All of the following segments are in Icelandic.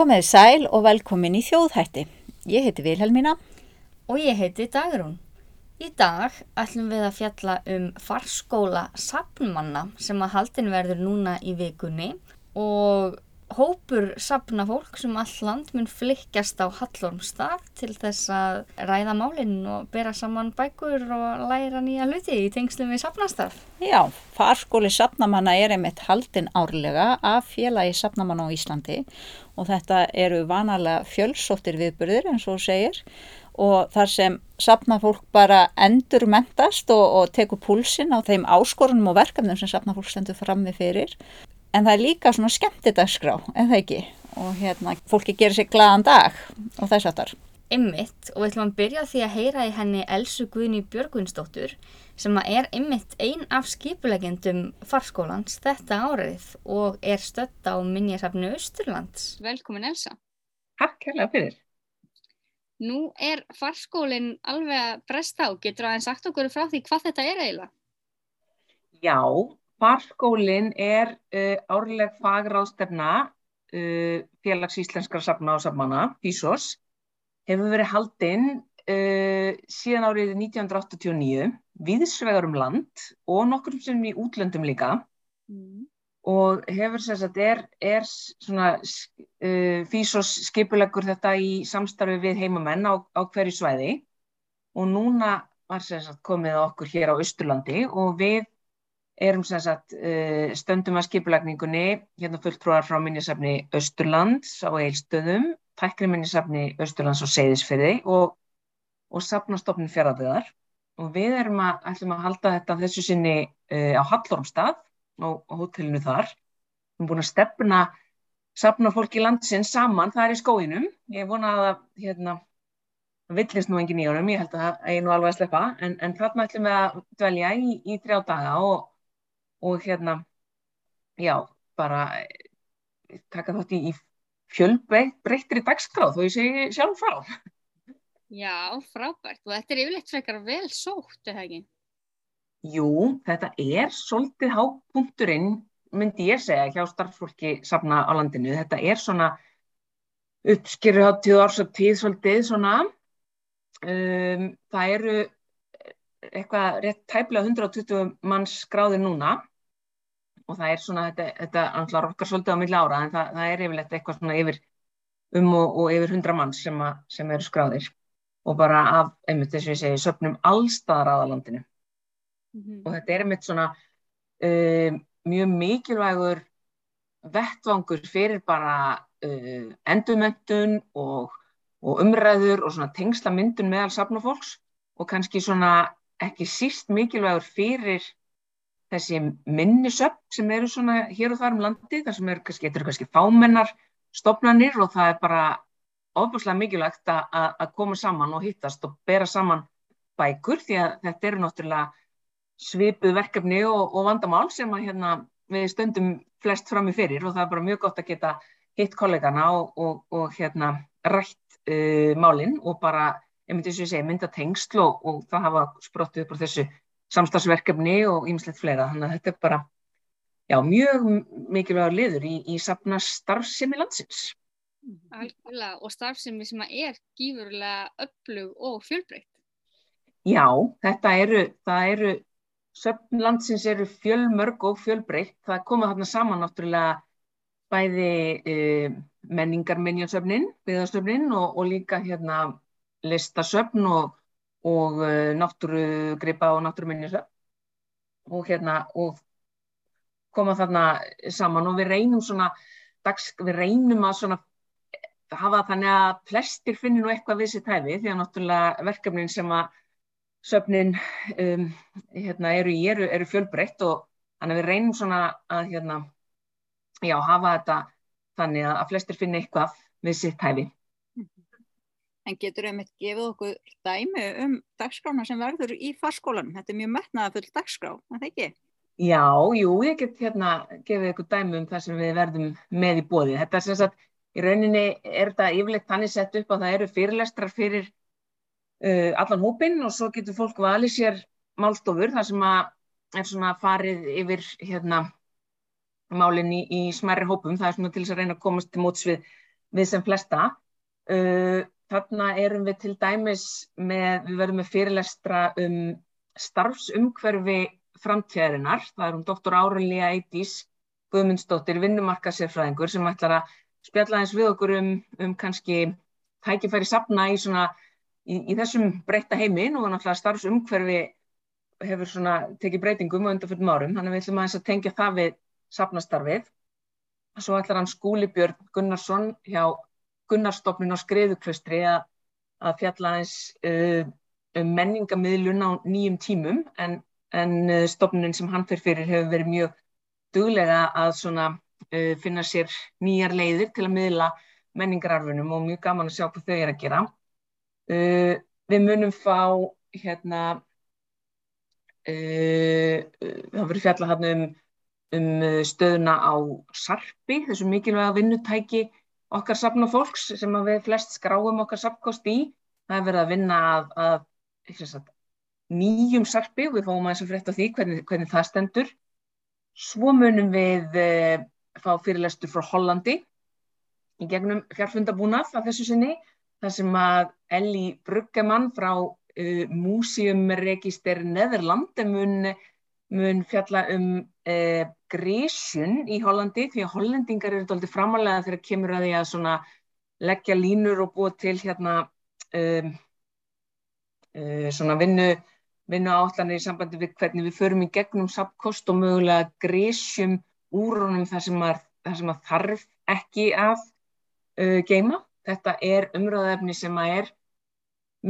Komið sæl og velkomin í þjóðhætti. Ég heiti Vilhelmína. Og ég heiti Dagrún. Í dag ætlum við að fjalla um farskóla sapnumanna sem að haldin verður núna í vikunni og hópur sapnafólk sem all land mun flikkjast á Hallormstað til þess að ræða málinn og bera saman bækur og læra nýja hluti í tengslum við sapnastað. Já, farskóli sapnamanna er einmitt haldin árlega af félagi sapnamanna á Íslandi og þetta eru vanalega fjölsóttir viðburðir eins og segir og þar sem sapnafólk bara endur mentast og, og tekur púlsinn á þeim áskorunum og verkefnum sem sapnafólk stendur fram við fyrir en það er líka svona skemmtidagskrá, en það ekki og hérna, fólki gerir sér glaðan dag og þess aftar. Ymmitt og við ætlum að byrja því að heyra í henni Elsu Guðni Björgvinsdóttur sem er ymmitt ein af skipulegjendum farskólans þetta árið og er stött á minnjasafnu Östurlands. Velkomin Elsa. Takk kærlega fyrir. Nú er farskólinn alveg að bresta á. Getur það en sagt okkur frá því hvað þetta er eiginlega? Já, Farskólinn er uh, árleg fagráðstefna uh, félags íslenskra safna og safmana, FISOS, hefur verið haldinn uh, síðan árið 1989, viðsvegar um land og nokkur sem í útlöndum líka mm. og hefur þess að er, er svona FISOS skipulegur þetta í samstarfi við heimamenn á, á hverju svæði og núna var þess að komið okkur hér á Östurlandi og við erum sem sagt uh, stöndum að skipulagningunni, hérna fulltrúar frá minnisafni Östurlands á Eilstöðum, tækri minnisafni Östurlands á Seyðisferði og, og safnastofnun fjaraðiðar og við erum að, ætlum að halda þetta þessu sinni uh, á Hallormstað á, á hotellinu þar. Við erum búin að stefna safnafólki landsins saman, það er í skóinum, ég vona að hérna, villist nú engin í honum, ég held að það er nú alveg að sleppa, en, en þarna ætlum við að dvelja í, í þrjá daga og og hérna, já, bara eh, taka þátt í, í fjölbreyttri dagskráð þó ég segi sjálf frá. Já, frábært og þetta er yfirleitt frekar vel sótt, eða ekki? Jú, þetta er svolítið hápunkturinn, myndi ég segja, hjá starffólki safna á landinu. Þetta er svona uppskýruháttíð ársattíð svolítið svona. Um, það eru eitthvað rétt tæplega 120 manns skráðir núna og það er svona, þetta, þetta andlar okkar svolítið á milli ára en það, það er yfirleitt eitthvað svona yfir um og, og yfir hundra manns sem, a, sem eru skráðir. Og bara af, einmitt þess að ég segi, söpnum allstaðar aðalandinu mm -hmm. og þetta er einmitt svona um, mjög mikilvægur vettvangur fyrir bara uh, endumöntun og, og umræður og svona tengsla myndun meðal safnafólks. Og kannski svona ekki síst mikilvægur fyrir þessi minnisöpp sem eru svona hér og þar um landi, þar sem eru kannski, kannski fámennar stopnarnir og það er bara ofbúslega mikilvægt að koma saman og hittast og bera saman bækur því að þetta eru náttúrulega svipuð verkefni og, og vandamál sem að hérna, við stöndum flest fram í fyrir og það er bara mjög gott að geta hitt kollegana og, og, og hérna, rætt uh, málinn og bara, ég myndi þess að segja, mynda tengsl og það hafa sprottið upp á þessu samstagsverkefni og ýmislegt fleira. Þannig að þetta er bara já, mjög mikilvægur liður í, í sapna starfsemi landsins. Algjörlega og starfsemi sem er gífurlega öflug og fjölbreytt. Já, þetta eru, það eru, söpn landsins eru fjölmörg og fjölbreytt. Það koma þarna saman náttúrulega bæði e, menningarminjansöfnin, byggðarsöfnin og, og líka hérna listasöfn og og uh, náttúrugripa og náttúruminnisöfn og hérna og koma þarna saman. Og við reynum svona dags, við reynum að svona hafa þannig að flestir finnir nú eitthvað við sitt hæfi því að náttúrulega verkefnin sem að söfnin um, hérna, eru eru, eru fjölbreytt. Og þannig að við reynum svona að hérna, já, hafa þetta þannig að flestir finnir eitthvað við sitt hæfi En getur einmitt gefið okkur dæmi um dagskrána sem verður í farskólanum? Þetta er mjög metnaða full dagskrá, er það ekki? Já, jú, ég get hérna gefið ykkur dæmi um það sem við verðum með í bóði. Þetta er sem sagt, í rauninni er þetta yfirleitt þannig sett upp að það eru fyrirlestrar fyrir uh, allan hópin og svo getur fólk valið sér málstofur þar sem að er svona farið yfir hérna málinn í, í smerri hópum. Það er svona til þess að reyna að komast til móts við við sem flesta. Uh, þarna erum við til dæmis með, við verðum með fyrirlestra um starfsumhverfi framtíðarinnar. Það er um doktor Árelía Eidís Guðmundsdóttir, vinnumarkasérfræðingur sem ætlar að spjalla eins við okkur um, um kannski tækifæri sapna í, svona, í, í þessum breyta heimi og náttúrulega starfsumhverfi hefur svona tekið breytingum á undanfjöldum árum, þannig að við ætlum að, að tengja það við sapnastarfið. Svo ætlar hann Skúli Björn Gunnarsson hjá Gunnarstofnun á Skriðuklaustri að, að fjalla eins uh, um menningamidlun á nýjum tímum en, en uh, stofnunin sem hann fyrir fyrir hefur verið mjög duglega að svona, uh, finna sér nýjar leiðir til að miðla menningararfunum og mjög gaman að sjá hvað þau er að gera. Uh, við munum fá hérna Uh, það verið fjalla hann um, um stöðuna á sarpi, þessu mikilvæga vinnutæki okkar safna fólks sem við flest skráum okkar safnkost í. Það er verið að vinna að, að sagt, nýjum sarpi og við fáum aðeins að frétta því hvernig, hvernig það stendur. Svo munum við uh, fá fyrirlestur frá Hollandi í gegnum fjárfundabúnað af þessu sinni. Það sem að Elli Bruggemann frá uh, Músiumregister Neðerland mun, mun fjalla um uh, grísjun í Hollandi því að hollendingar eru doldið framalega þegar kemur að því að leggja línur og búa til hérna um, uh, vinnu vinnu áallanir í sambandi við hvernig við förum í gegnum sapkost og mögulega grísjum úrunum þar sem að, þar sem þarf ekki að uh, geima. Þetta er umröðefni sem að er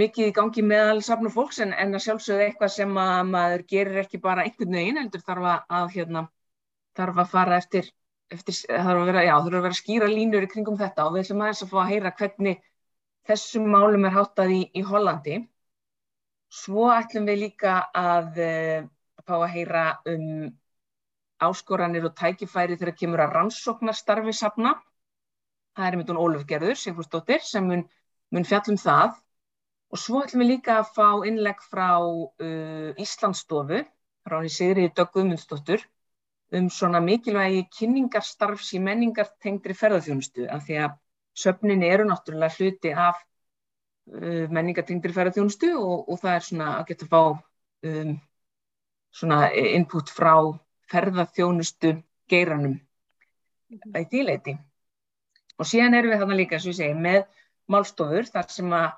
mikið í gangi meðal safna fólks en, en að sjálfsögðu eitthvað sem að maður gerir ekki bara einhvern veginn heldur þarf að, hérna, þarf að fara eftir, eftir þarf að vera, já, þarf að vera skýra línur í kringum þetta og við ætlum aðeins að fá að heyra hvernig þessum málum er háttað í, í Hollandi. Svo ætlum við líka að uh, fá að heyra um áskoranir og tækifæri þegar kemur að rannsóknarstarfi safna. Það er hún Óluf Gerður, Sigfúrsdóttir, sem mun, mun fjallum það Og svo ætlum við líka að fá innlegg frá uh, Íslandsstofu, frá því Sigriði Döggumunsdóttur, um svona mikilvægi kynningarstarfs í menningartengdri ferðarþjónustu, af því að söfnin eru náttúrulega hluti af uh, menningartengdri ferðarþjónustu og, og það er svona að geta fá um, svona input frá ferðarþjónustu geiranum mm í tíleiti. Og síðan erum við þarna líka, og ég segi, með málstofur þar sem að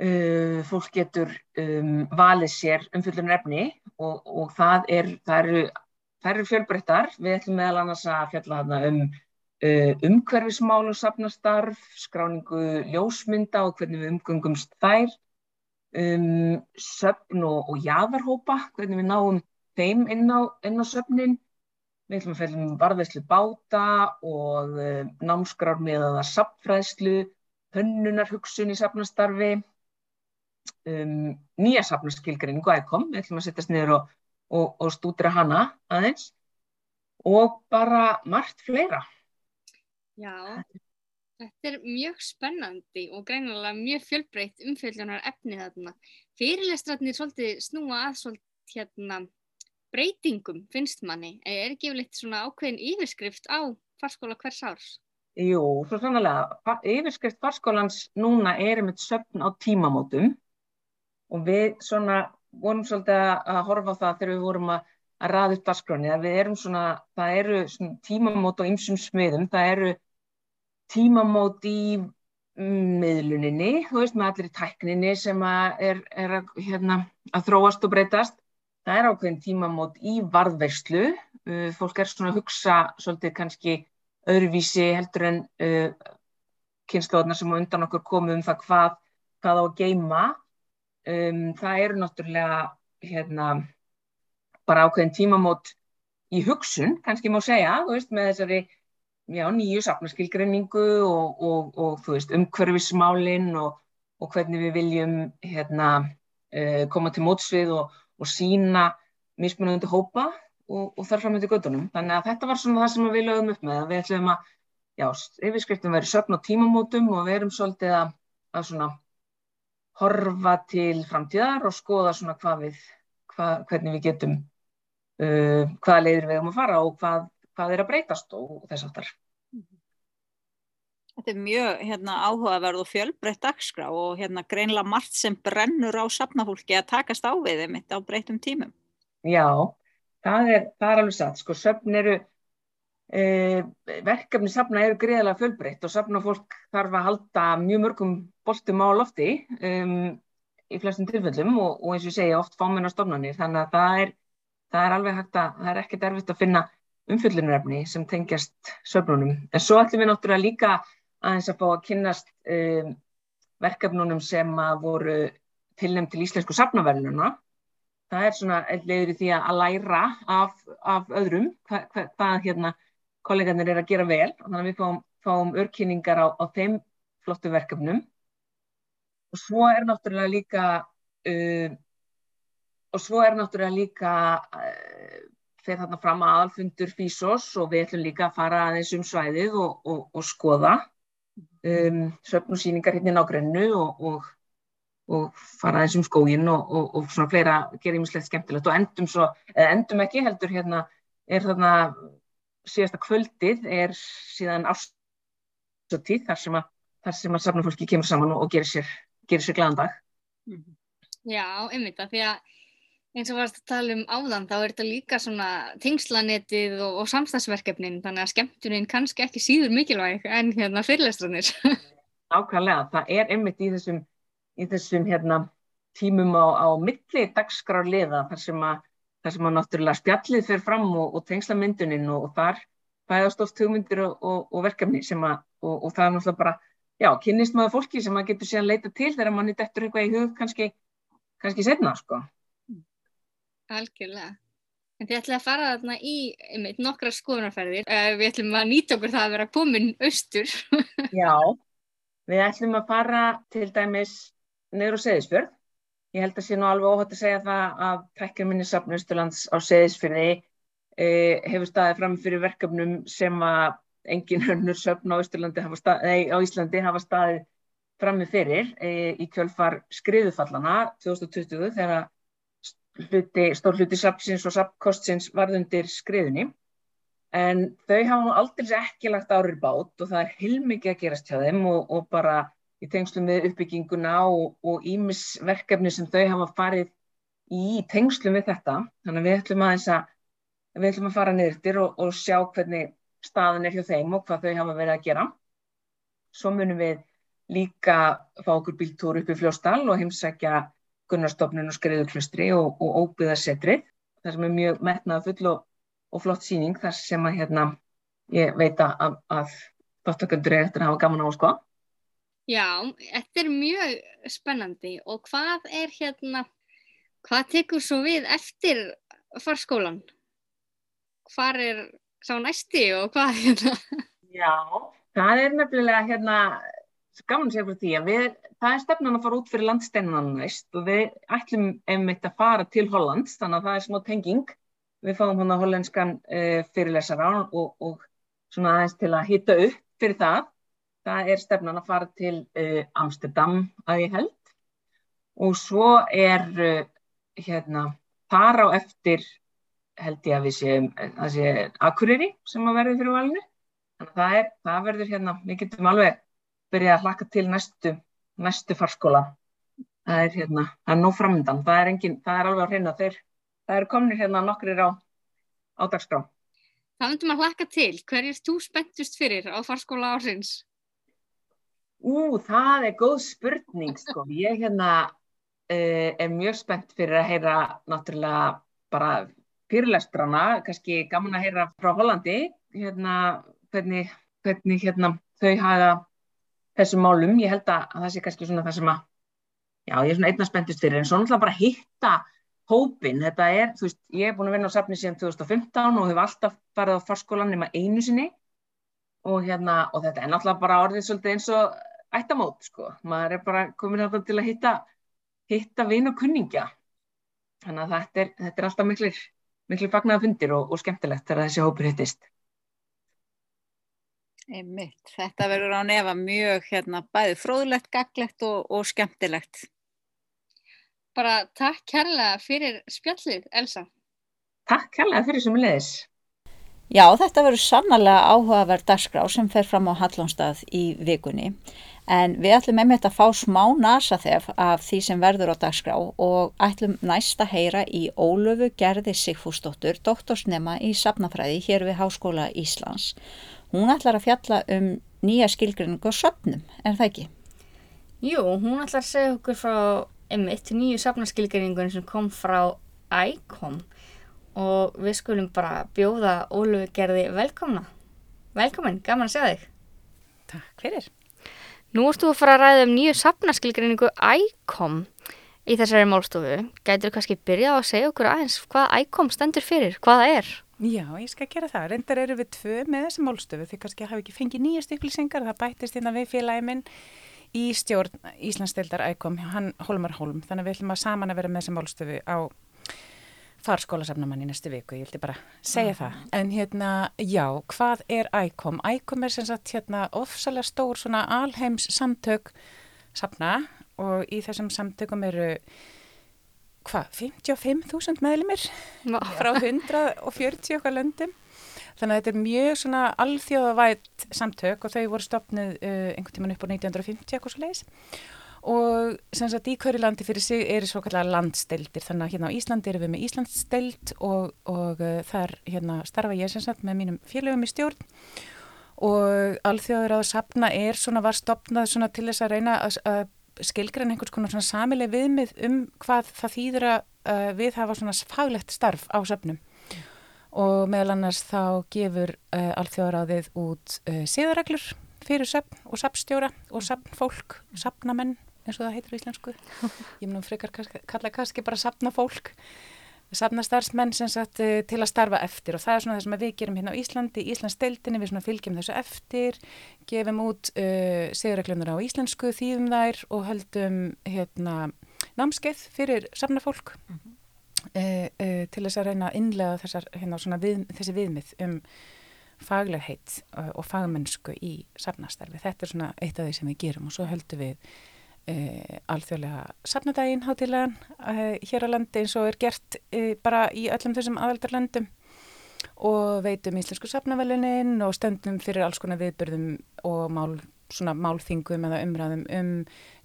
Uh, fólk getur um, valið sér umfylgjunar efni og, og það, er, það, eru, það eru fjölbreyttar. Við ætlum meðal annars að fjalla þarna um uh, umhverfismál og safnastarf, skráningu ljósmynda og hvernig við umgöngumst þær, um, söfn og, og jáðarhópa, hvernig við náum þeim inn á, inn á söfnin. Við ætlum að fjalla um varðveislu báta og uh, námskrár með aða safnfræðslu, hönnunarhugsun í safnastarfi um, nýja safnaskilgreiningu ækom, við ætlum að setjast niður og, og, og stúdra hana aðeins og bara margt fleira. Já, þetta er mjög spennandi og greinilega mjög fjölbreytt umfjöldunar efni þarna. Fyrirlestratnir svolítið snúa að svolítið hérna breytingum finnst manni. Er ekki yfirleitt svona ákveðin yfirskrift á farskóla hvers árs? Jú, svo sannlega. Yfirskrift farskólans núna er um eitt söfn á tímamótum og við svona vorum svolítið að horfa á það þegar við vorum að, að raða upp dasgráni að við erum svona, það eru svona tímamót og ymsum smiðum, það eru tímamót í miðluninni, þú veist með allir tækninni sem að er, er að, hérna, að þróast og breytast. Það er ákveðin tímamót í varðverslu uh, fólk er svona að hugsa svolítið kannski öðruvísi heldur en uh, kynnslóðnar sem undan okkur komum um það hvað, hvað á að geima Um, það eru náttúrulega hérna, bara ákveðin tímamót í hugsun, kannski má segja, veist, með þessari já, nýju safnaskilgreiningu og, og, og veist, umhverfismálinn og, og hvernig við viljum hérna, uh, koma til mótsvið og sína mismunandi hópa og þar fram með til göttunum. Þannig að þetta var svona það sem við lögum upp með. Við ætlum að, já, yfirskriftum verið söfn og tímamótum og við erum svolítið að, að svona horfa til framtíðar og skoða svona hvað við, hvað, hvernig við getum, uh, hvaða leiðir við erum að fara og hvað, hvað er að breytast og þess aftar. Þetta er mjög hérna, áhugaverð og fjölbreytt dagskrá og hérna, greinlega margt sem brennur á safnafólki að takast á við þeim á breytum tímum. Já, það er, það er alveg satt. Sko, söfn eru, verkefni safna eru greiðilega fjölbreytt og safnafólk þarf að halda mjög mörgum boltum á lofti um, í flestum tilfellum og, og eins og ég segja oft fámennar stofnanir. Þannig að það er, það er alveg hægt að, það er ekkert erfitt að finna umfyllunarefni sem tengjast söfnunum. En svo ætlum við náttúrulega líka aðeins að fá að kynnast um, verkefnunum sem að voru tilnæmt til íslensku safnaverðununa. Það er svona leiður í því að læra af, af öðrum hvað, hvað, hvað hérna kollegarnir er að gera vel. Þannig að við fáum, fáum örkynningar á, á þeim flottu verkefnum. Og svo er náttúrulega líka uh, og svo er náttúrulega líka uh, fyrir þarna fram aðalfundur FISOS og við ætlum líka að fara aðeins um svæðið og, og, og skoða um, söfn og síningar hérna í nágrennu og, og, og fara eins um skógin og, og svona fleira gera ímislegt skemmtilegt og endum svo, endum ekki heldur hérna, er þarna síðasta kvöldið er síðan ástöðtíð þar sem að að safnafólki kemur saman og gerir sér, gerir sér glæðan dag. Já, einmitt að því að eins og varst að tala um áðan þá er þetta líka svona tengslanetið og, og samstagsverkefnin þannig að skemmtunin kannski ekki síður mikilvæg en hérna fyrirlestranir Ákvæmlega, það er einmitt í þessum, í þessum hérna, tímum á, á milli dagskrárliða þar sem að þar sem að náttúrulega spjallið fyrir fram og, og tengslamyndunin og, og þar fæðast oft hugmyndir og verkefni sem að og það er náttúrulega bara, já, kynnist maður fólki sem að getur síðan leita til þegar manni dettur eitthvað í hug kannski, kannski setna, sko Algjörlega. En þið ætlum að fara þarna í einmitt, nokkra skoðunarferðir. Uh, við ætlum að nýta okkur það að vera komin austur. Já, við ætlum að fara til dæmis neyru Seðisfjörð. Ég held að sé nú alveg óhætt að segja það að tækjum minni safn Östurlands á Seðisfjörði eh, hefur staðið fram fyrir verkefnum sem að engin hönnur söfn á, á Íslandi hafa staðið frammi fyrir eh, í kjölfar skriðufallana 2020 þegar hluti, stór hluti sapsins og sapkostsins varðundir skriðunni. En þau hafa aldrei ekki lagt árið bát og það er heilmikið að gerast hjá þeim og, og bara í tengslum við uppbygginguna og ímisverkefni sem þau hafa farið í tengslum við þetta þannig að við ætlum að, að, við ætlum að fara niður og, og sjá hvernig staðan er hjá þeim og hvað þau hafa verið að gera svo munum við líka fá okkur bíltúr upp í Fljóstal og heimsækja Gunnarstofnun og Skriðuklustri og, og Óbyðarsetrið. Það sem er mjög metnað full og, og flott síning þar sem að hérna, ég veit að, að þáttakundur er eftir að hafa gaman á sko. Já, þetta er mjög spennandi og hvað er hérna, hvað tekur svo við eftir farskólan? Hvar er sá næsti og hvað hérna? Já, það er nefnilega hérna gaman segja fyrir því að við, það er stefnan að fara út fyrir landsteinan næst og við ætlum einmitt að fara til Hollands, þannig að það er smá tenging. Við fáum hann að hollenskan uh, fyrirlesara og, og svona aðeins til að hýtta upp fyrir það. Það er stefnan að fara til uh, Amsterdam að ég held og svo er uh, hérna þar á eftir held ég að við séum, það sé Akureyri sem að verði fyrir valinu. Þannig að það, er, það verður hérna, við getum alveg byrja að hlaka til næstu, næstu farskóla. Það er hérna, það er nóg framöndan, það er, engin, það er alveg á hreina þeir, það eru komnir hérna nokkrir á, á dagskrá. Það vundum að hlaka til, hver er þú spenntust fyrir á farskóla ársins? Ú, það er góð spurning sko, ég hérna uh, er mjög spennt fyrir að heyra náttúrulega bara fyrirlestrana, kannski gaman að heyra frá Hollandi, hérna hvernig, hvernig hérna þau hafa þessum málum, ég held að það sé kannski svona það sem að, já ég er svona einna spenntist fyrir en svo náttúrulega bara hitta hópin, þetta er, þú veist, ég er búin að vinna á safni síðan 2015 og hefur alltaf farið á farskólan nema einu sinni. Og hérna, og þetta er náttúrulega bara orðið svolítið eins og ættamót, sko, maður er bara komin að til að hitta, hitta vinn og kunningja, þannig að þetta er, þetta er alltaf miklir, miklir fagnaða fundir og, og skemmtilegt þegar þessi hópur hittist. Einmitt. Þetta verður á nefa mjög hérna, bæði fróðlegt, gaglegt og, og skemmtilegt. Bara takk kærlega fyrir spjallið, Elsa. Takk kærlega fyrir sem leðis. Já, þetta verður sannlega áhugaverð dagskrá sem fer fram á Hallónstað í vikunni en við ætlum einmitt að fá smá nasa þef af því sem verður á dagskrá og ætlum næst að heyra í Ólöfu Gerði Sigfúsdóttur, doktorsnema í Safnafræði hér við Háskóla Íslands. Hún ætlar að fjalla um nýja skilgrinningu og söpnum, er það ekki? Jú, hún ætlar að segja okkur frá einmitt nýju safnaskilgreiningun sem kom frá ICOM og við skulum bara bjóða Ólu gerði velkomna. Velkomin, gaman að segja þig. Takk fyrir. Nú erstu að fara að ræða um nýju safnaskilgreiningu ICOM í þessari málstofu. Gætur þú kannski byrjað að segja okkur aðeins hvað ICOM stendur fyrir, hvað það er? Já, ég skal gera það. Reyndar eru við tvö með þessi málstofu því kannski hafi ekki fengið nýjast upplýsingar. Það bættist innan við félagi minn í stjórn Íslandsdeildar ICOM, hann Holmar Holm. Þannig við ætlum að saman að vera með þessi málstofu á farskólasafnamann í næstu viku, ég vildi bara segja það. En hérna, já, hvað er ICOM? ICOM er sem sagt hérna ofsalega stór svona alheims samtök safna og í þessum samtökum eru hvað, 55.000 meðlumir frá 140 okkar löndum. Þannig að þetta er mjög svona alþjóðavætt samtök og þau voru stopnið uh, einhvern tíman upp á 1950 eitthvað svo leiðis og sem sagt í hverju landi fyrir sig eru svo kallar landsteldir þannig að hérna á Íslandi erum við með Íslandssteld og, og uh, þar hérna starfa ég sem sagt með mínum félögum í stjórn. Og alþjóður að sapna er svona var stopnað svona til þess að reyna að, að skilgræna einhvers konar svona samileg viðmið um hvað það þýður að uh, við hafa svona faglegt starf á sapnum og meðal annars þá gefur uh, þið út uh, síðareglur fyrir sapn og sapstjóra og sapnfólk, sapnamenn eins og það heitir í íslensku. Ég munum frekar kalla kannski bara sapna fólk, sapna starfsmenn sem sagt eh, til að starfa eftir og það er svona það sem við gerum hérna á Íslandi, Íslands deildinni, við svona fylgjum þessu eftir, gefum út uh, eh, segurreglunar á íslensku, þýðum þær og höldum hérna námskeið fyrir sapna fólk mm -hmm. uh, uh, til þess að reyna að innlega þessar, hérna, við, þessi viðmið um faglegheit og fagmennsku í safnastarfi. Þetta er svona eitt af því sem við gerum og svo höldum við e, alþjóðlega safnadaginn hátilegan e, hér á landi eins og er gert e, bara í öllum þessum aðaldarlöndum og veitum íslensku safnavelunin og stöndum fyrir alls konar viðbörðum og mál, svona málþingum eða umræðum um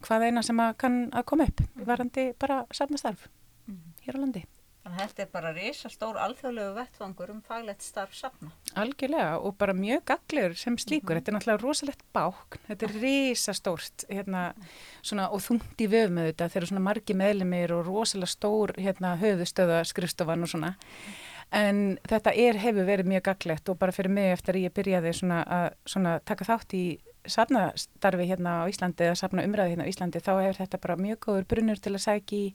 hvað eina sem að kann að koma upp varandi bara safnastarf mm. hér á landi. Þannig að þetta er bara reysa stór alþjóðlegu vettvangur um faglegt starf safna. Algjörlega og bara mjög gaglegur sem slíkur. Mm -hmm. Þetta er náttúrulega rosalegt bák. Þetta er reysa stórt hérna, svona, og þungt í vöf með þetta. Þeir eru svona margi meðlumir og rosalega stór hérna, höfustöða skrifstofan og svona. En þetta er, hefur verið mjög gaglegt og bara fyrir mig eftir að ég byrjaði svona að svona, taka þátt í safnastarfi hérna á Íslandi eða safna umræði hérna á Íslandi þá hefur þetta bara mjög góður brunnur til að sækja í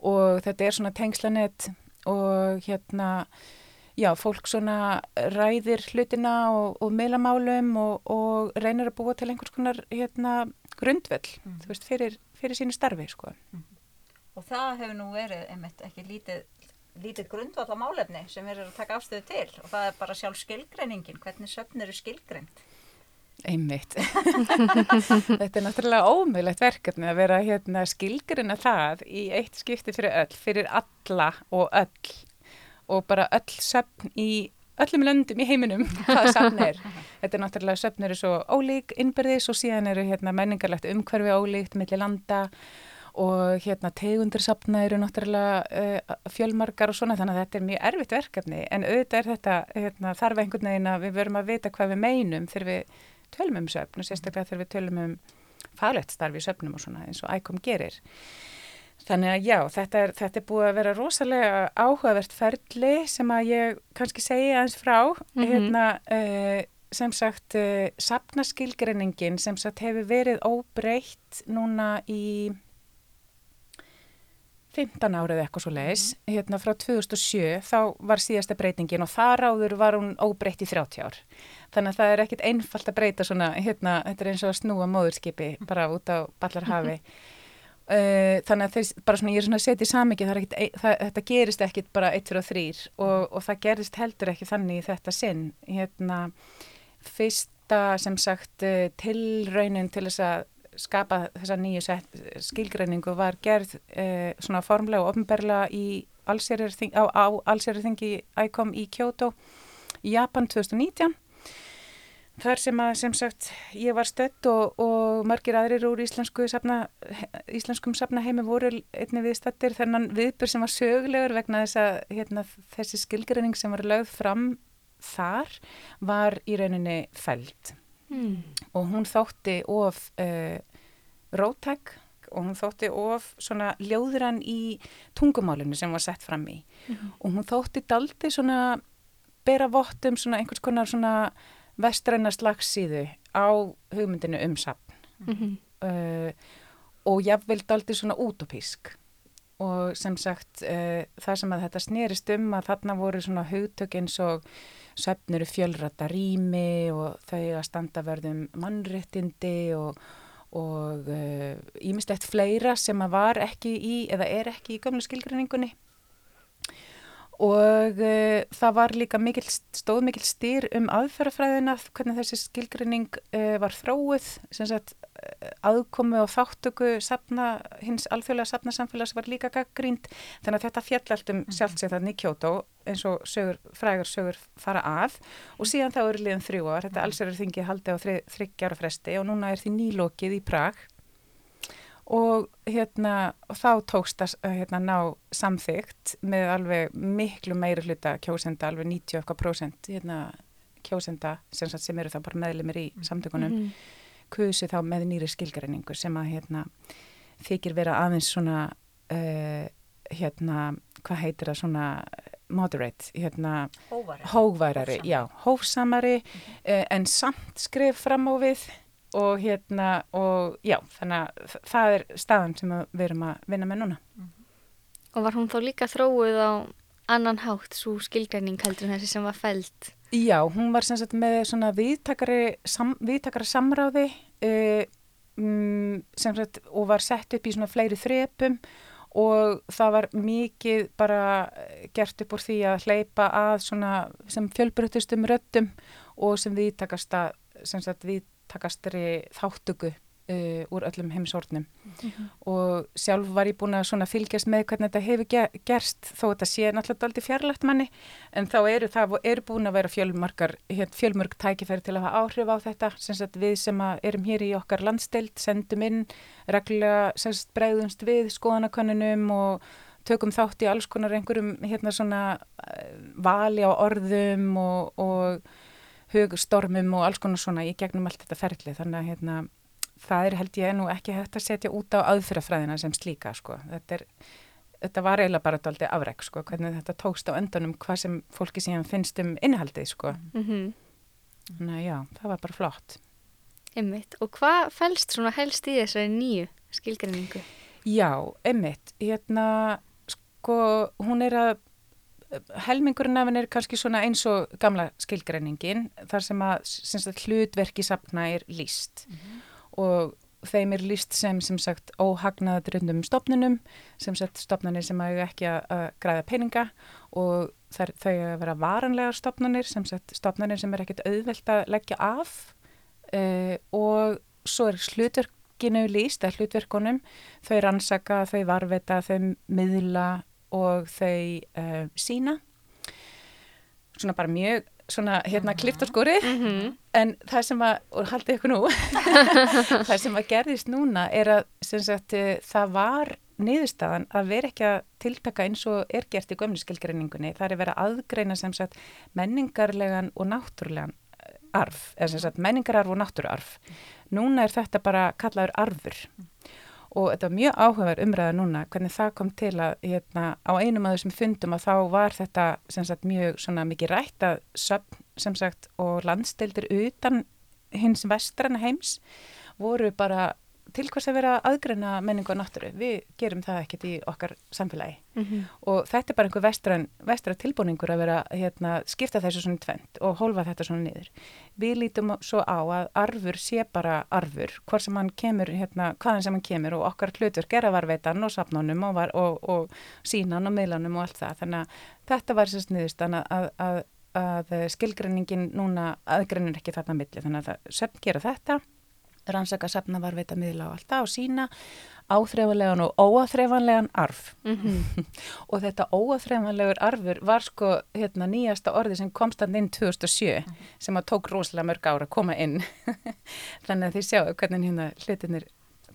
og þetta er svona tengslanett og hérna já, fólk svona ræðir hlutina og, og meilamálum og, og reynir að búa til einhvers konar hérna grundvöll, mm. veist, fyrir, fyrir sínu starfi, sko. Mm. Og það hefur nú verið, einmitt, ekki lítið, lítið grundvall á málefni sem við erum að taka afstöðu til og það er bara sjálf skilgreiningin, hvernig söfn eru skilgreint. Einmitt. Þetta er náttúrulega ómögulegt verkefni að vera hérna, skilgruna það í eitt skipti fyrir öll, fyrir alla og öll og bara öll söfn í öllum löndum í heiminum hvað söfn er. Þetta er náttúrulega söfn eru svo ólík innbyrðis og síðan eru hérna, menningarlegt umhverfi ólíkt millir landa og hérna tegundirsapna eru náttúrulega uh, fjölmarkar og svona þannig að þetta er mjög erfitt verkefni en auðvitað er þetta hérna, þarf einhvern veginn að við verum að vita hvað við meinum þegar við tölum um söfn og sérstaklega þegar við tölum um faglegt starfi í söfnum og svona eins og ækom gerir. Þannig að já, þetta er, þetta er búið að vera rosalega áhugavert ferli sem að ég kannski segja eins frá. Mm -hmm. hérna, uh, sem sagt, uh, sapnaskilgreiningin sem sagt hefur verið óbreytt núna í 15 árið eitthvað svo leiðis, mm. hérna frá 2007 þá var síðasta breytingin og þar áður var hún óbreytt í 30 ár. Þannig að það er ekkit einfalt að breyta svona, hérna, þetta er eins og að snúa móðurskipi bara út á ballarhafi. uh, þannig að þeir, bara svona, ég er svona að setja í samikið, þetta gerist ekkit bara 1, 2 og 3 og, og það gerist heldur ekki þannig í þetta sinn. Hérna, fyrsta sem sagt uh, tilraunin til þess að skapa þessa nýju skilgreiningu var gerð eh, svona formlega og ofnberla í allsérjarþingi ICOM í Kyoto í Japan 2019 þar sem að sem sagt ég var stött og, og margir aðrir úr íslensku safna, íslenskum safnaheimi voru einni viðstattir þennan viðbur sem var sögulegur vegna þess að hérna, þessi skilgreining sem var lögð fram þar var í rauninni fælt Mm. og hún þótti of uh, rótæk og hún þótti of svona ljóðurann í tungumálinu sem var sett fram í og hún þótti daldi svona bera vott um svona einhvers konar svona vestræna slagsíðu á hugmyndinu um safn Mhm. uh, og jafnvel daldi svona útopísk og sem sagt uh, það sem að þetta snerist um að þarna voru svona hugtök eins og söfnuru fjölrata rými og þau að standa verðum mannréttindi og og ímislegt fleira sem að var ekki í eða er ekki í gömlu skilgrinningunni og uh, það var líka mikil, stóð mikil styr um aðferðafræðina hvernig þessi skilgrinning uh, var þróuð sem sagt uh, aðkomu og þáttöku safna, hins alþjóðlega safnasamfélags var líka gaggrínd þannig að þetta fjall allt um sjálft sér þannig í Kyoto eins og sögur, frægar sögur fara að. Og síðan þá eru liðan þrjú ár þetta alls eru þingið haldi á þryggjára fresti og núna er því nýlokið í Prag og hérna þá tókst að hérna, ná samþygt með alveg miklu meiri hluta kjósenda, alveg 90 okkar prósent hérna, kjósenda sem, sem eru þá bara meðlumir í samtökunum Mhm. kusi þá með nýri skilgreiningu sem að hérna, þykir vera aðeins svona uh, hérna, hvað heitir það svona moderate, hérna Hóvari. hóværari, Hófsamari. já, hófsamari uh, en samt skrif fram á við og hérna og já, þannig að það er staðan sem við erum að vinna með núna. Og var hún þá líka þróuð á annan hátt, svo skilgreining heldur en þessi sem var fælt? Já, hún var sem sagt með svona viðtakari, sam, viðtakara samráði uh, um, sem sagt og var sett upp í svona fleiri þrepum og það var mikið bara eh, gert upp úr því að hleypa að svona sem fjölbryttustum röddum og sem viðtakasta, sem sagt viðtakastri þáttöku uh, úr öllum heimsornum og sjálf var ég búin að fylgjast með hvernig þetta hefur ge gerst þó þetta sé náttúrulega aldrei fjarlægt manni en þá eru það eru búin að vera fjölmarkar hér, fjölmörg tækifæri til að hafa áhrif á þetta. Sem sagt við sem erum hér í okkar landsteild sendum inn sagt bregðumst við skoðanakönnunum og tökum þátt í alls konar einhverjum hérna svona eh, vali á orðum og, og hugstormum og alls konar svona í gegnum allt þetta ferli þannig að hérna það er held ég nú ekki hægt að setja út á aðfyrrafræðina sem slíka sko. Þetta, er, þetta var eiginlega bara daldi afreg sko, hvernig þetta tókst á öndanum hvað sem fólki síðan finnst um innihaldið sko. Mm Þannig að já, það var bara flott. Einmitt. Og hvað fælst svona helst í þessari nýju skilgreiningu? Já, einmitt, hérna sko, hún er að helmingurinn af henni er kannski svona eins og gamla skilgreiningin þar sem að sem sagt, hlutverki safna er líst og þeim er líst sem sem sagt óhagnaðadröndum stopnunum sem sagt stopnunir sem að ekki að, að græða peninga og þær, þau að vera varanlegar stopnunir sem sagt stopnunir sem er ekkit auðvelt að leggja af. Uh, og svo er hlutverkinu líst að hlutverkunum þau rannsaka, þau varveta, þau miðla og þau uh, sína svona bara mjög svona hérna klift og skórið Mm en það sem að, og haldið ykkur nú það sem að gerðist núna er að sem sagt eh, það var niðurstaðan að vera ekki að tiltaka eins og er gert í gömniskilgreiningunni það er vera að aðgreina sem sagt menningarlegan og náttúrulegan eh, arf, eða sem sagt menningararf og náttúruarf. Núna er þetta bara kallaður arfur og þetta var mjög áhugaverð umræða núna hvernig það kom til að hérna, á einum af þessum fundum að þá var þetta sagt mjög svona mikið rætt að söfn sem sagt og landsdeildir utan hins vestrana heims voru bara til hvers að vera að aðgreina menningu og náttúru. Við gerum það ekkert í okkar samfélagi -hmm. og þetta er bara einhver vestran, vestran tilbúningur að vera hérna, skipta þessu svona tvent og hólfa þetta svona niður. Við lítum svo á að arfur sé bara arfur, hvort sem hann kemur, hérna, hvaðan sem hann kemur og okkar hlutur gera varveitan og sapnunum og, var, og, og sínan og miðlanum og allt það. Þannig að þetta var sérst niðurstan að, að, að skilgreiningin núna aðgreinir ekki þarna milli. Þannig að það, söfn gera þetta rannsaka safna varveita miðla á alltaf og sína áþreifanlegan og óáþreifanlegan arf. Og þetta óáþreifanlegur arfur var sko hérna, nýjasta orði sem komst hann inn 2007 sem að tók rosalega mörg ára að koma inn. Þannig að þið sjáu hvernig hérna hlutinir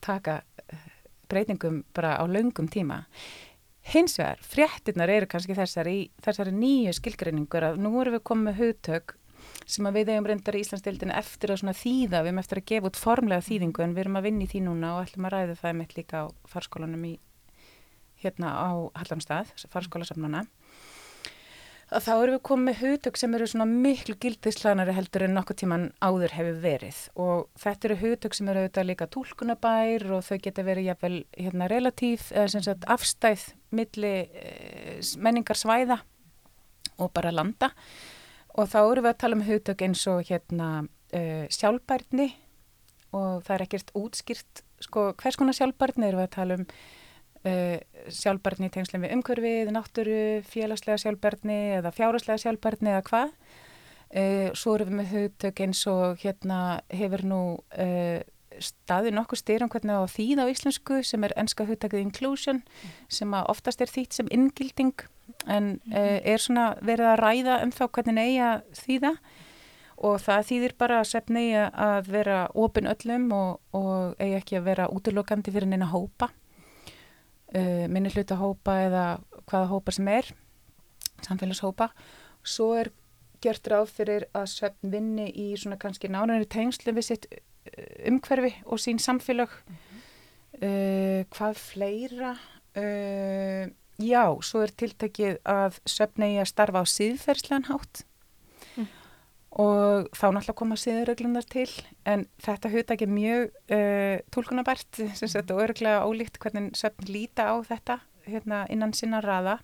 taka eh, breytingum bara á laungum tíma. Hins vegar, fréttinnar eru kannski þessari, þessari nýju skilgreiningur að nú erum við komið með hugtök sem að við eigum reyndar í Íslandsdeildinu eftir að þýða, við erum eftir að gefa út formlega þýðingu en við erum að vinna í því núna og ætlum að ræða það mitt líka á farskólanum í hérna á Hallamstað, farskólasamnana að þá erum við komið með hugtök sem eru svona miklu gildislanari heldur en nokkuð tíman áður hefur verið. Og þetta eru hugtök sem eru auðvitað líka tólkunabær og þau geta verið jafnvel hérna relatív eða sagt afstæð milli e, menningarsvæða og bara landa og þá eru við að tala um hugtök eins og hérna uh, sjálfbærni og það er ekkert útskýrt sko hvers konar sjálfbærni eru við að tala um? Uh, sjálfbærni í tengslum við umhverfið, náttúru, félagslega sjálfbærni eða fjáraslega sjálfbærni eða hvað? Uh, svo eru við með hugtök eins og hérna hefur nú staði nokkuð styrum hvernig á þýð á íslensku sem er enska hugtakið inclusion sem að oftast er þýtt sem inngilding en -hmm. er svona verið að ræða um þá hvernig eiga þýða og það þýðir bara að sefn eiga að vera ofin öllum og, og eiga ekki að vera útlokandi fyrir neina hópa uh, minni hluta hópa eða hvaða hópa sem er samfélagshópa svo er gert ráð fyrir að svefn vinni í svona kannski nánari tengslu við sitt umhverfi og sín samfélag mm -hmm. uh, hvað fleira uh, já, svo er tiltekið að söfnegi að starfa á síðferðslegan hátt mm. og þá náttúrulega koma síðurreglunar til en þetta hugta ekki mjög uh, tólkunabært og öruglega ólíkt hvernig söfn líta á þetta hérna, innan sinna raða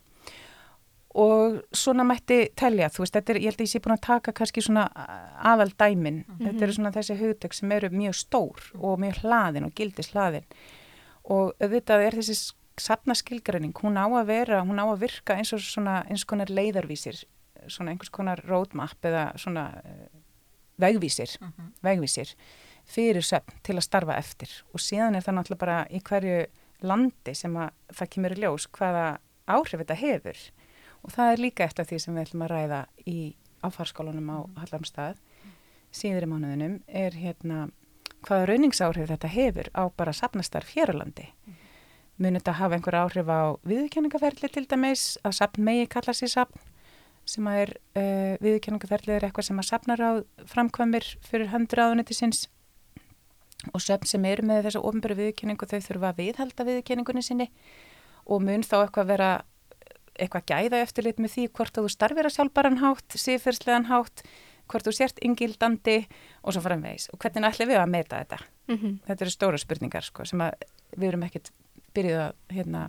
og svona mætti telja, þú veist, þetta er, ég held að ég sé búin að taka kannski svona aðal dæmin, mm -hmm. þetta eru svona þessi hugtök sem eru mjög stór og mjög hlaðin og gildis hlaðin og auðvitað er þessi sapna skilgreining, hún á að vera, hún á að virka eins og svona eins konar leiðarvísir, svona einhvers konar roadmap eða svona uh, vegvísir, mm -hmm. vegvísir fyrir söfn til að starfa eftir. Og síðan er það náttúrulega bara í hverju landi sem að það kemur í ljós hvaða áhrif þetta hefur. Og það er líka eftir því sem við ætlum að ræða í áfarskólanum á Hallamstað síður í mánuðinum er hérna hvaða rauningsáhrif þetta hefur á bara sapnastarf hér á landi munið þetta hafa einhver áhrif á viðkenningaferli til dæmis að sapn megi kalla sér sapn sem að er uh, viðkenningaferli er eitthvað sem að sapnar á framkvæmir fyrir sinns og söfn sem eru með þessa ofnböru viðkenningu þau þurfa að viðhalda viðkenningunni sinni og mun þá eitthvað vera eitthvað gæða eftirlit með því hvort þú starfir að sjálfbaran hátt, síðferðslegan hátt, hvort þú sért yngildandi og svo framvegs. Og hvernig ætlum við að meta þetta? Mm -hmm. Þetta eru stóra spurningar sko, sem við erum ekkert byrjuð að hérna,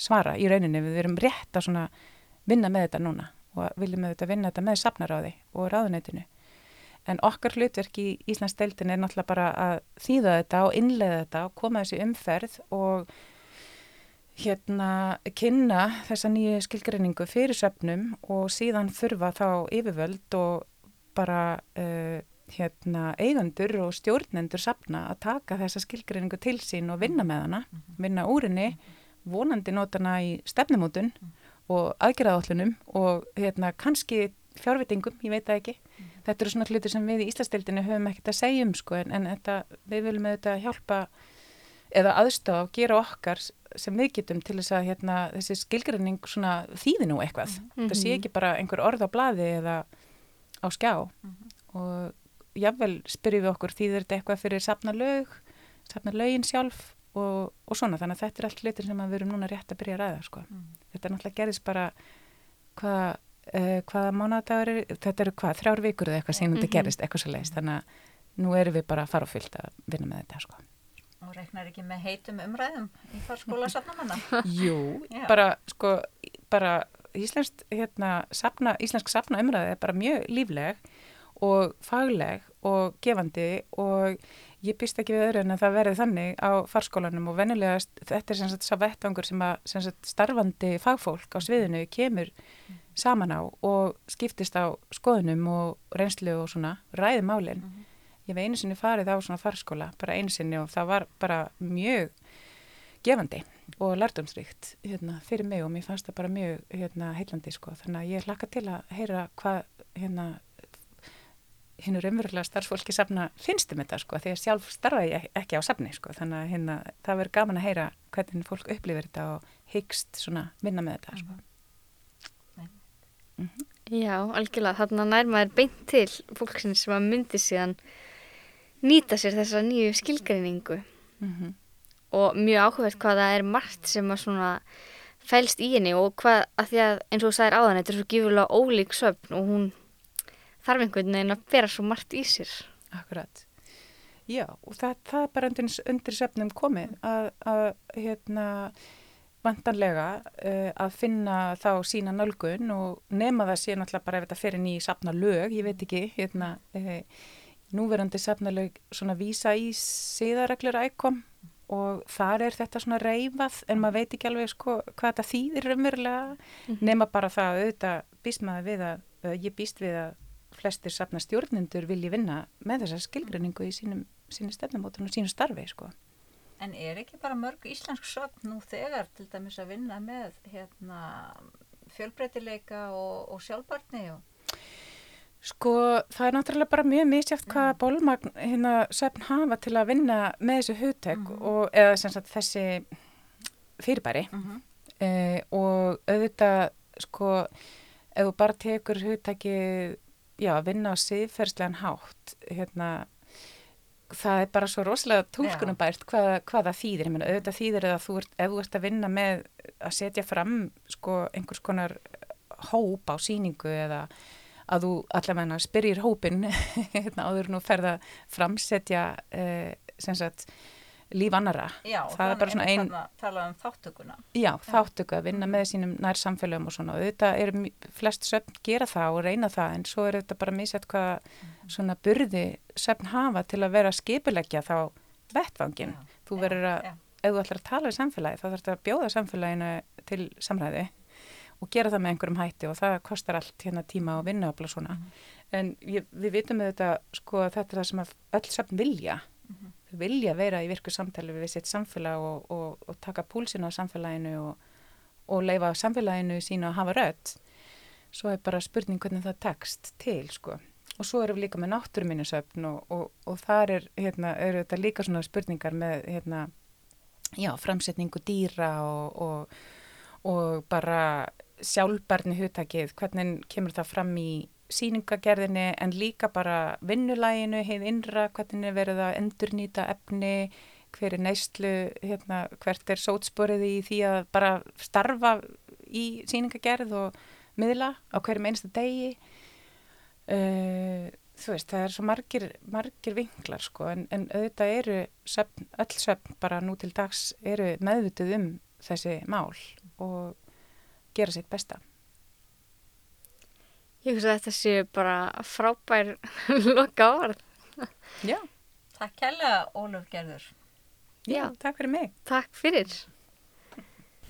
svara í rauninni. Við erum rétt að vinna með þetta núna og viljum með þetta vinna þetta með safnaráði og ráðuneytinu. En okkar hlutverk í Íslands deildin er náttúrulega bara að þýða þetta og innlega þetta og koma þessi umferð og hérna kynna þessa nýju skilgreiningu fyrir söpnum og síðan þurfa þá yfirvöld og bara uh, hérna eigandur og stjórnendur sapna að taka þessa skilgreiningu til sín og vinna með hana, mhm. vinna úrinni, vonandi nótana í stefnumótun og aðgerðaállunum og hérna kannski fjárvitingum, ég veit það ekki. Þetta eru svona hlutir sem við í Íslandstildinu höfum ekkert að segja um sko en, en þetta, við viljum auðvitað hjálpa eða aðstofa og gera okkar sem við getum til þess að hérna, þessi skilgrinning svona þýði nú eitthvað. Mm -hmm. Það sé ekki bara einhver orð á bladi eða á skjá mm -hmm. og jáfnvel spyrjum við okkur þýðir þetta eitthvað fyrir safna lög, safna lögin sjálf og, og svona þannig að þetta er allt hlutir sem við erum núna rétt að byrja að ræða sko. Mm. Þetta er náttúrulega gerðis bara hvað, uh, hvaða mánadagur er, þetta eru hvað, þrjár vikur eða eitthvað sem þetta -hmm. gerist eitthvað svo leiðist þannig að nú erum við bara að fara á fyllt að vinna með þetta sko. Og reknar ekki með heitum umræðum í farskóla safnamanna? Jú, bara sko, bara íslensk, hérna, safna, íslensk safna umræði er bara mjög lífleg og fagleg og gefandi og ég býst ekki við öðru en að það verði þannig á farskólanum og vennilega þetta er sem sagt sá vettvangur sem að sem sagt, starfandi fagfólk á sviðinu kemur saman á og skiptist á skoðunum og reynslu og svona ræði málinn. Mm -hmm ég hef einu sinni farið á svona farskóla, bara einu sinni og það var bara mjög gefandi og lærdomsríkt hérna, fyrir mig og mér fannst það bara mjög hérna, heillandi sko. þannig að ég hlakka til að heyra hvað hérna, hinnur umverulega starfsfólki safna finnst um þetta sko, því að sjálf starfa ég ekki á safni sko, þannig að hérna, það verður gaman að heyra hvernig fólk upplifir þetta og hyggst svona vinna með þetta sko. Já, algjörlega. Þarna nær maður beint til fólksins sem að myndi síðan nýta sér þessa nýju skilgreiningu Mm -hmm. og mjög áhugavert hvað það er margt sem að svona fælst í henni og hvað að því að eins og þú sagðir áðan þetta er svo gífurlega ólík söfn og hún þarf einhvern veginn að bera svo margt í sér. Akkurat. Já, og það, það er bara undir, undir söfnum komið að, að hérna, vantanlega uh, að finna þá sína nálgun og nema það sé náttúrulega bara ef þetta fyrir ný safna lög, ég veit ekki, hérna, uh, núverandi safna lög svona vísa í síðareglur ækom og þar er þetta svona reyfað en maður veit ekki alveg sko hvað þetta þýðir umverulega, nema bara það auðvitað býst maður við að, uh, ég býst við að flestir safna stjórnendur vilji vinna með þessa skilgreiningu í sínum, sínum stefnumótun og sínu starfi sko. En er ekki bara mörg íslensk söfn nú þegar til dæmis að vinna með hérna, fjölbreytileika og, og sjálfbarni og Sko það er náttúrulega bara mjög misjátt hvað bólmagn hérna söfn hafa til að vinna með þessu hugtök Mhm. og eða sem sagt þessi fyrirbæri mm -hmm. uh, og auðvitað sko ef þú bara tekur hugtæki já, að vinna á siðferðslegan hátt hérna það er bara svo rosalega tólkunum bært hvað, hvað það þýðir, ég meina auðvitað þýðir að þú ert, ef þú ert að vinna með að setja fram sko einhvers konar hóp á síningu eða að þú allavega spyrir hópin hérna, áður nú ferða framsetja eh, sem sagt líf annara Já, það er bara svona ein tala um þáttökuna já, þáttöku að vinna með sínum nær samfélögum og svona. Og auðvitað er flest söfn gera það og reyna það en svo er þetta bara misett hvað svona burði söfn hafa til að vera skipilegja þá vettvangin Já, þú verður að, ef þú ætlar að tala í samfélagi þá þarf þetta að bjóða samfélaginu til samræði og gera það með einhverjum hætti og það kostar allt hérna tíma og vinnuafla svona. En ég, við vitum auðvitað sko að þetta er það sem öll söfn vilja. Þau vilja vera í virku samtali við sitt samfélag og, og, og taka púlsina á samfélaginu og, og leifa samfélaginu sínu að hafa rött svo er bara spurning hvernig það tekst til sko. Og svo erum við líka með náttúruminnisöfn og, og, og þar er, hérna, eru þetta líka svona spurningar með hérna, já, framsetningu dýra og, og, og bara sjálfbarni hugtakið, hvernig kemur það fram í síningagerðinni en líka bara vinnulæginu, heið innra, hvernig er verið að endurnýta efni, hver er neyslu, hérna, hvert er sótsporið í því að bara starfa í síningagerð og miðla á hverjum einsta degi. Uh, þú veist, það er svo margir, margir vinklar sko, en, en auðvitað eru söfn, öll söfn bara nú til dags eru meðvituð um þessi mál og gera sitt besta. Ég finnst að þetta sé bara frábær loka orð. Já, Takk kærlega Ólaf Gerður já, Já. takk fyrir mig. Takk fyrir.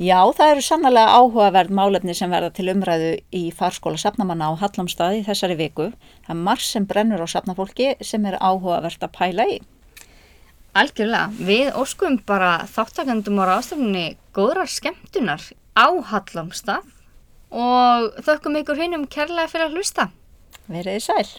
Já, það eru sannlega áhugaverð málefni sem verða til umræðu í farskóla safnamanna á Hallomstað í þessari viku. Það er marg sem brennur á safnafólki sem er áhugavert að pæla í. Algjörlega, við óskum bara þáttakandum á ráðstöfninni góðrar skemmtunar á Hallomstað og þökkum ykkur hinnum kærlega fyrir að hlusta. Verið þið sæl.